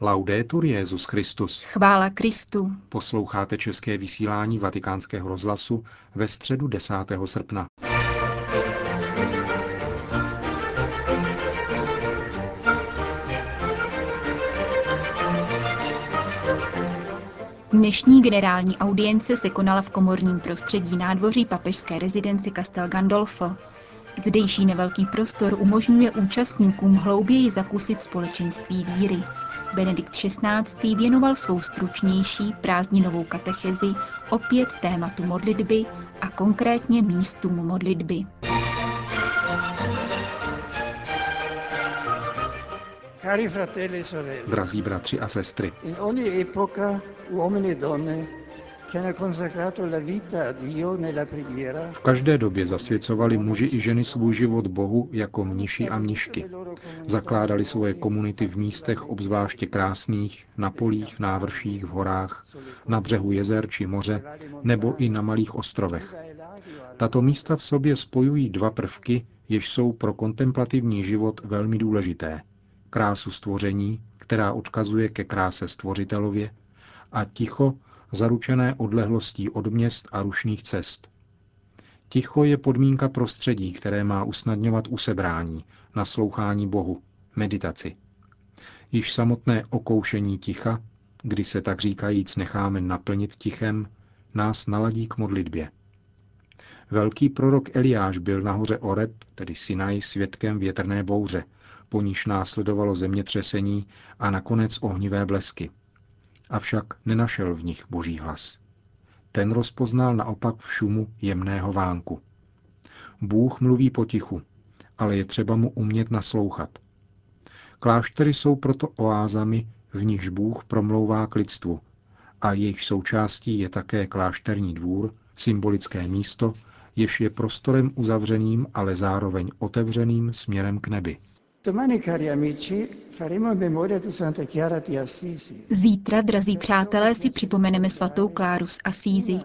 Laudetur Jezus Christus. Chvála Kristu. Posloucháte české vysílání Vatikánského rozhlasu ve středu 10. srpna. Dnešní generální audience se konala v komorním prostředí nádvoří papežské rezidence Castel Gandolfo. Zdejší nevelký prostor umožňuje účastníkům hlouběji zakusit společenství víry. Benedikt XVI. věnoval svou stručnější prázdninovou katechezi opět tématu modlitby a konkrétně místům modlitby. E Drazí bratři a sestry, v každé době zasvěcovali muži i ženy svůj život Bohu jako mniši a mnišky. Zakládali svoje komunity v místech obzvláště krásných, na polích, návrších, v horách, na břehu jezer či moře, nebo i na malých ostrovech. Tato místa v sobě spojují dva prvky, jež jsou pro kontemplativní život velmi důležité. Krásu stvoření, která odkazuje ke kráse stvořitelově, a ticho, zaručené odlehlostí od měst a rušných cest. Ticho je podmínka prostředí, které má usnadňovat usebrání, naslouchání Bohu, meditaci. Již samotné okoušení ticha, kdy se tak říkajíc necháme naplnit tichem, nás naladí k modlitbě. Velký prorok Eliáš byl nahoře Oreb, tedy Sinaj, svědkem větrné bouře, po níž následovalo zemětřesení a nakonec ohnivé blesky – avšak nenašel v nich boží hlas. Ten rozpoznal naopak v šumu jemného vánku. Bůh mluví potichu, ale je třeba mu umět naslouchat. Kláštery jsou proto oázami, v nichž Bůh promlouvá k lidstvu a jejich součástí je také klášterní dvůr, symbolické místo, jež je prostorem uzavřeným, ale zároveň otevřeným směrem k nebi. Zítra, drazí přátelé, si připomeneme svatou Kláru z Asízy.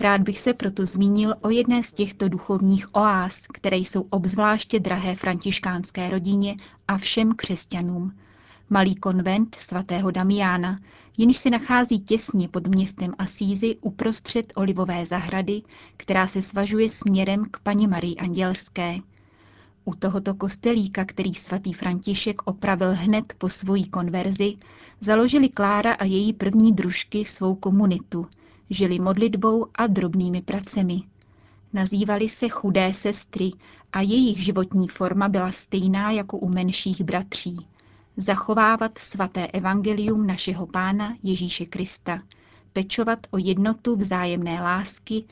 Rád bych se proto zmínil o jedné z těchto duchovních oáz, které jsou obzvláště drahé františkánské rodině a všem křesťanům. Malý konvent svatého Damiána, jenž se nachází těsně pod městem Asízy uprostřed olivové zahrady, která se svažuje směrem k paní Marii Andělské – u tohoto kostelíka, který svatý František opravil hned po svojí konverzi, založili Klára a její první družky svou komunitu, žili modlitbou a drobnými pracemi. Nazývali se chudé sestry a jejich životní forma byla stejná jako u menších bratří. Zachovávat svaté evangelium našeho Pána Ježíše Krista, pečovat o jednotu vzájemné lásky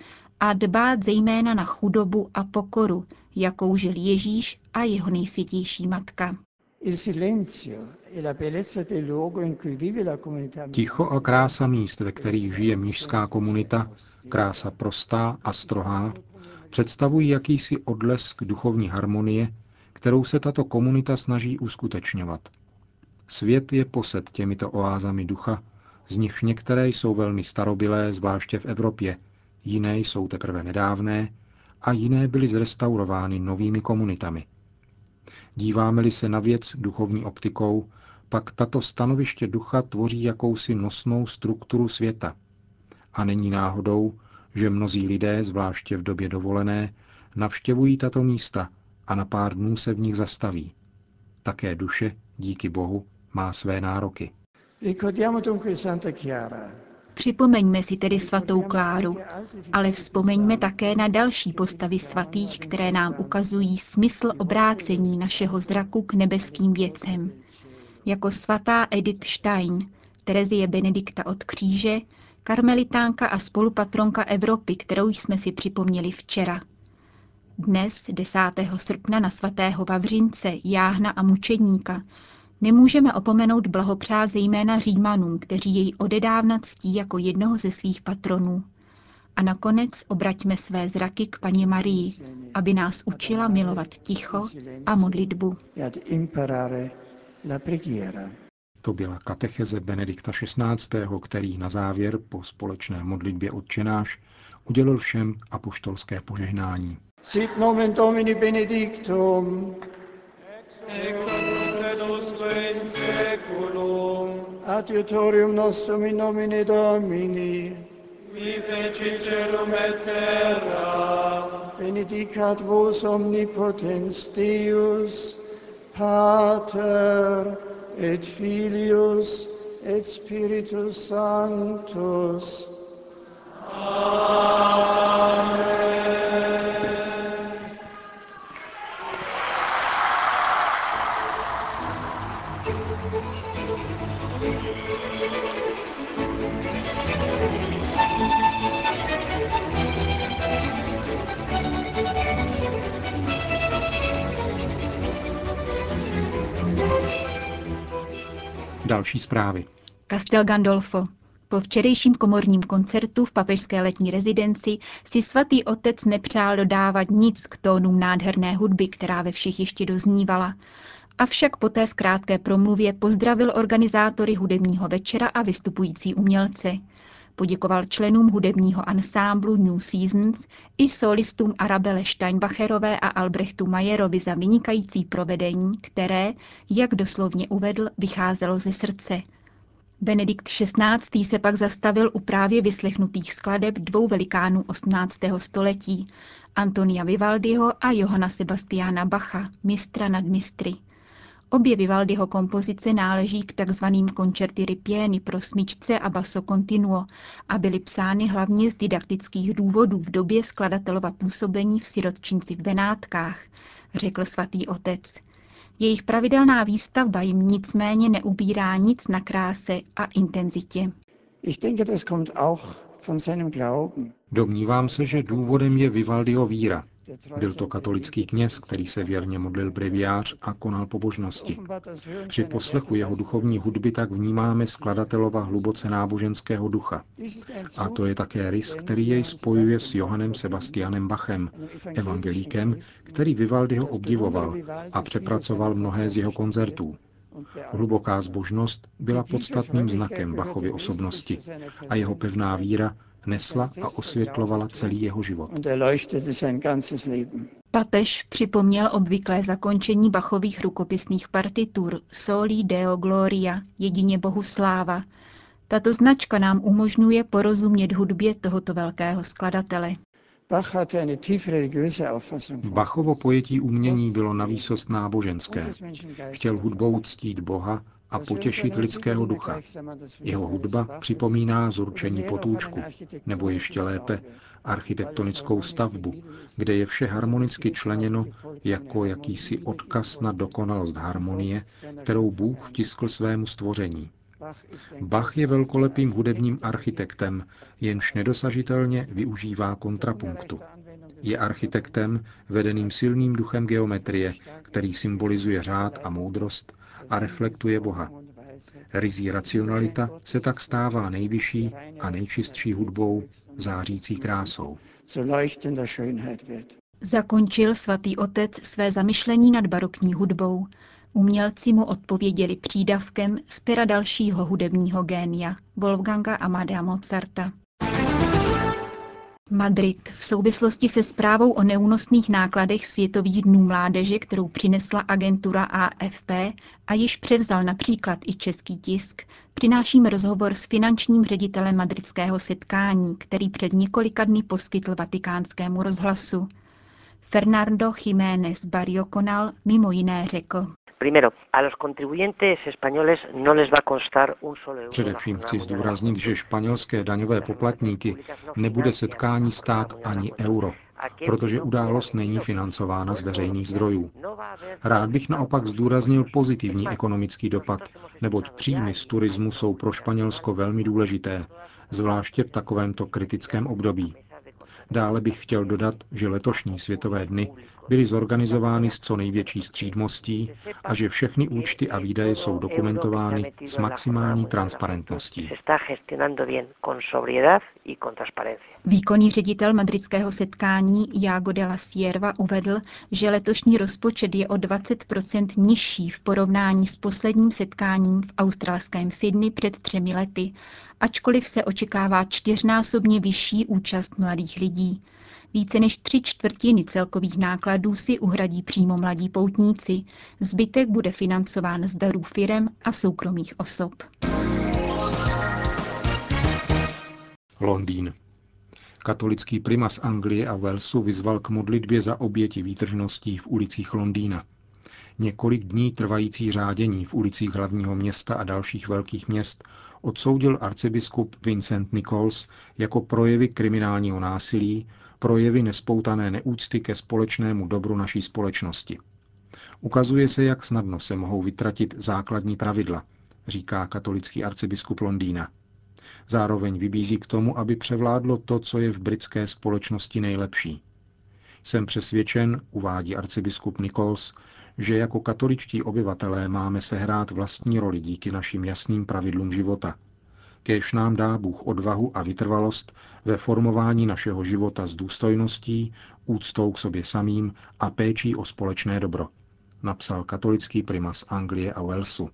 a dbát zejména na chudobu a pokoru, jakou žil Ježíš a jeho nejsvětější matka. E Ticho a krása míst, ve kterých žije mnižská komunita, krása prostá a strohá, představují jakýsi odlesk duchovní harmonie, kterou se tato komunita snaží uskutečňovat. Svět je posed těmito oázami ducha, z nichž některé jsou velmi starobilé, zvláště v Evropě, jiné jsou teprve nedávné a jiné byly zrestaurovány novými komunitami. Díváme-li se na věc duchovní optikou, pak tato stanoviště ducha tvoří jakousi nosnou strukturu světa. A není náhodou, že mnozí lidé, zvláště v době dovolené, navštěvují tato místa a na pár dnů se v nich zastaví. Také duše, díky Bohu, má své nároky. Ricordiamo dunque Santa Chiara, Připomeňme si tedy svatou Kláru, ale vzpomeňme také na další postavy svatých, které nám ukazují smysl obrácení našeho zraku k nebeským věcem. Jako svatá Edith Stein, Terezie Benedikta od kříže, karmelitánka a spolupatronka Evropy, kterou jsme si připomněli včera. Dnes, 10. srpna na svatého Vavřince, jáhna a mučedníka, Nemůžeme opomenout blahopřát zejména Římanům, kteří jej odedávna ctí jako jednoho ze svých patronů. A nakonec obraťme své zraky k paní Marii, aby nás učila milovat ticho a modlitbu. To byla katecheze Benedikta XVI., který na závěr po společné modlitbě odčenáš udělil všem apoštolské požehnání. Sit nomen Domini benedictum. Ex in seculum Adiutorium nostrum in nomine Domini. Feci celum et terra. Benedicat vos omnipotens Deus, Pater et Filius et Spiritus Sanctus. Další zprávy. Castel Gandolfo. Po včerejším komorním koncertu v papežské letní rezidenci si svatý otec nepřál dodávat nic k tónům nádherné hudby, která ve všech ještě doznívala. Avšak poté v krátké promluvě pozdravil organizátory hudebního večera a vystupující umělce. Poděkoval členům hudebního ansámblu New Seasons i solistům Arabele Steinbacherové a Albrechtu Majerovi za vynikající provedení, které, jak doslovně uvedl, vycházelo ze srdce. Benedikt XVI. se pak zastavil u právě vyslechnutých skladeb dvou velikánů 18. století, Antonia Vivaldiho a Johana Sebastiana Bacha, mistra nad mistry. Obě Vivaldiho kompozice náleží k takzvaným koncerty ripieni pro smyčce a basso continuo a byly psány hlavně z didaktických důvodů v době skladatelova působení v sirotčinci v Benátkách, řekl svatý otec. Jejich pravidelná výstavba jim nicméně neubírá nic na kráse a intenzitě. Ich denke, das kommt auch von seinem Glauben. Domnívám se, že důvodem je Vivaldiho víra. Byl to katolický kněz, který se věrně modlil breviář a konal pobožnosti. Při poslechu jeho duchovní hudby tak vnímáme skladatelova hluboce náboženského ducha. A to je také rys, který jej spojuje s Johannem Sebastianem Bachem, evangelíkem, který Vivaldiho obdivoval a přepracoval mnohé z jeho koncertů. Hluboká zbožnost byla podstatným znakem Bachovy osobnosti a jeho pevná víra nesla a osvětlovala celý jeho život. Papež připomněl obvyklé zakončení Bachových rukopisných partitur Soli Deo Gloria, jedině Bohu sláva. Tato značka nám umožňuje porozumět hudbě tohoto velkého skladatele. Bachovo pojetí umění bylo navýsost náboženské. Chtěl hudbou ctít Boha a potěšit lidského ducha. Jeho hudba připomíná zurčení potůčku, nebo ještě lépe architektonickou stavbu, kde je vše harmonicky členěno jako jakýsi odkaz na dokonalost harmonie, kterou Bůh vtiskl svému stvoření. Bach je velkolepým hudebním architektem, jenž nedosažitelně využívá kontrapunktu. Je architektem vedeným silným duchem geometrie, který symbolizuje řád a moudrost a reflektuje Boha. Rizí racionalita se tak stává nejvyšší a nejčistší hudbou, zářící krásou. Zakončil svatý otec své zamyšlení nad barokní hudbou. Umělci mu odpověděli přídavkem z pera dalšího hudebního génia, Wolfganga Amadea Mozarta. Madrid v souvislosti se zprávou o neúnosných nákladech Světových dnů mládeže, kterou přinesla agentura AFP a již převzal například i český tisk, přináším rozhovor s finančním ředitelem madridského setkání, který před několika dny poskytl vatikánskému rozhlasu. Fernando Jiménez Barrio Conal mimo jiné řekl. Především chci zdůraznit, že španělské daňové poplatníky nebude setkání stát ani euro, protože událost není financována z veřejných zdrojů. Rád bych naopak zdůraznil pozitivní ekonomický dopad, neboť příjmy z turismu jsou pro Španělsko velmi důležité, zvláště v takovémto kritickém období. Dále bych chtěl dodat, že letošní světové dny byly zorganizovány s co největší střídmostí a že všechny účty a výdaje jsou dokumentovány s maximální transparentností. Výkonný ředitel madridského setkání Jago de la Sierva uvedl, že letošní rozpočet je o 20% nižší v porovnání s posledním setkáním v australském Sydney před třemi lety, ačkoliv se očekává čtyřnásobně vyšší účast mladých lidí. Více než tři čtvrtiny celkových nákladů si uhradí přímo mladí poutníci. Zbytek bude financován z darů firem a soukromých osob. Londýn. Katolický primas Anglie a Walesu vyzval k modlitbě za oběti výtržností v ulicích Londýna. Několik dní trvající řádění v ulicích hlavního města a dalších velkých měst odsoudil arcibiskup Vincent Nichols jako projevy kriminálního násilí, projevy nespoutané neúcty ke společnému dobru naší společnosti. Ukazuje se, jak snadno se mohou vytratit základní pravidla, říká katolický arcibiskup Londýna. Zároveň vybízí k tomu, aby převládlo to, co je v britské společnosti nejlepší. Jsem přesvědčen, uvádí arcibiskup Nichols, že jako katoličtí obyvatelé máme sehrát vlastní roli díky našim jasným pravidlům života. Kéž nám dá Bůh odvahu a vytrvalost ve formování našeho života s důstojností, úctou k sobě samým a péčí o společné dobro, napsal katolický primas Anglie a Walesu.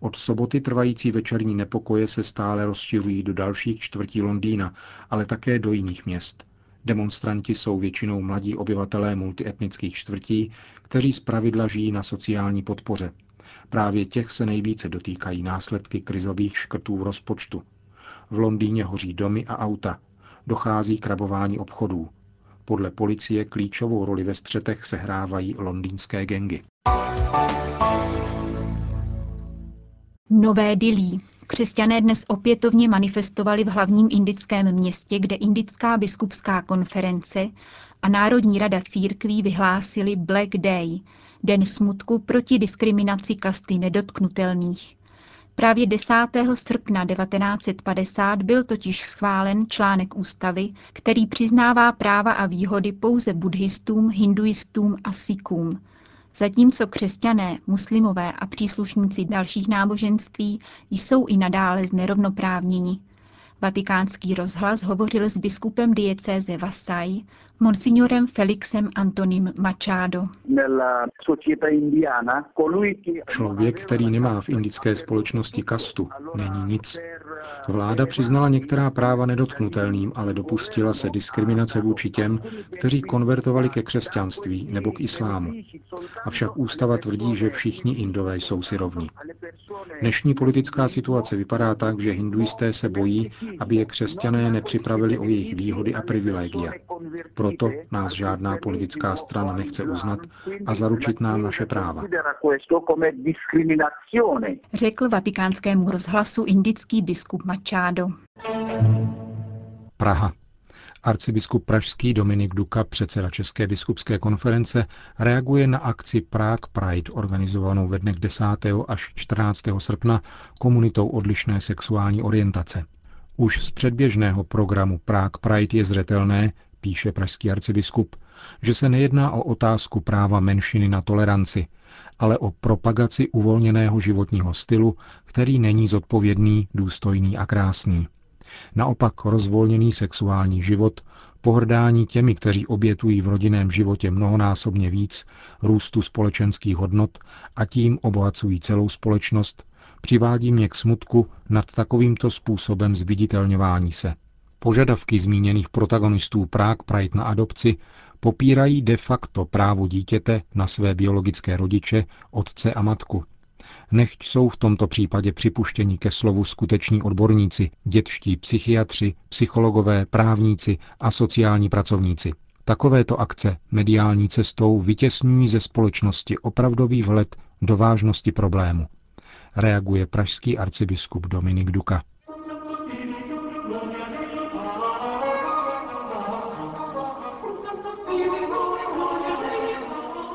Od soboty trvající večerní nepokoje se stále rozšiřují do dalších čtvrtí Londýna, ale také do jiných měst. Demonstranti jsou většinou mladí obyvatelé multietnických čtvrtí, kteří zpravidla žijí na sociální podpoře. Právě těch se nejvíce dotýkají následky krizových škrtů v rozpočtu. V Londýně hoří domy a auta. Dochází k rabování obchodů. Podle policie klíčovou roli ve střetech sehrávají londýnské gengy. Nové Dilí. Křesťané dnes opětovně manifestovali v hlavním indickém městě, kde Indická biskupská konference a Národní rada církví vyhlásili Black Day, den smutku proti diskriminaci kasty nedotknutelných. Právě 10. srpna 1950 byl totiž schválen článek ústavy, který přiznává práva a výhody pouze buddhistům, hinduistům a sikům, zatímco křesťané, muslimové a příslušníci dalších náboženství jsou i nadále znerovnoprávněni. Vatikánský rozhlas hovořil s biskupem diecéze Vasai, monsignorem Felixem Antonim Machado. Člověk, který nemá v indické společnosti kastu, není nic. Vláda přiznala některá práva nedotknutelným, ale dopustila se diskriminace vůči těm, kteří konvertovali ke křesťanství nebo k islámu. Avšak ústava tvrdí, že všichni indové jsou si rovni. Dnešní politická situace vypadá tak, že hinduisté se bojí, aby je křesťané nepřipravili o jejich výhody a privilegia. Proto nás žádná politická strana nechce uznat a zaručit nám naše práva. Řekl vatikánskému rozhlasu indický biskup Machado. Praha. Arcibiskup pražský Dominik Duka, předseda České biskupské konference, reaguje na akci Prague Pride, organizovanou ve dnech 10. až 14. srpna komunitou odlišné sexuální orientace. Už z předběžného programu Prague Pride je zřetelné, píše pražský arcibiskup, že se nejedná o otázku práva menšiny na toleranci, ale o propagaci uvolněného životního stylu, který není zodpovědný, důstojný a krásný. Naopak rozvolněný sexuální život, pohrdání těmi, kteří obětují v rodinném životě mnohonásobně víc, růstu společenských hodnot a tím obohacují celou společnost, přivádí mě k smutku nad takovýmto způsobem zviditelňování se. Požadavky zmíněných protagonistů Prague Pride na adopci popírají de facto právo dítěte na své biologické rodiče, otce a matku. Nechť jsou v tomto případě připuštěni ke slovu skuteční odborníci, dětští psychiatři, psychologové, právníci a sociální pracovníci. Takovéto akce mediální cestou vytěsňují ze společnosti opravdový vhled do vážnosti problému. Reaguje pražský arcibiskup Dominik Duka.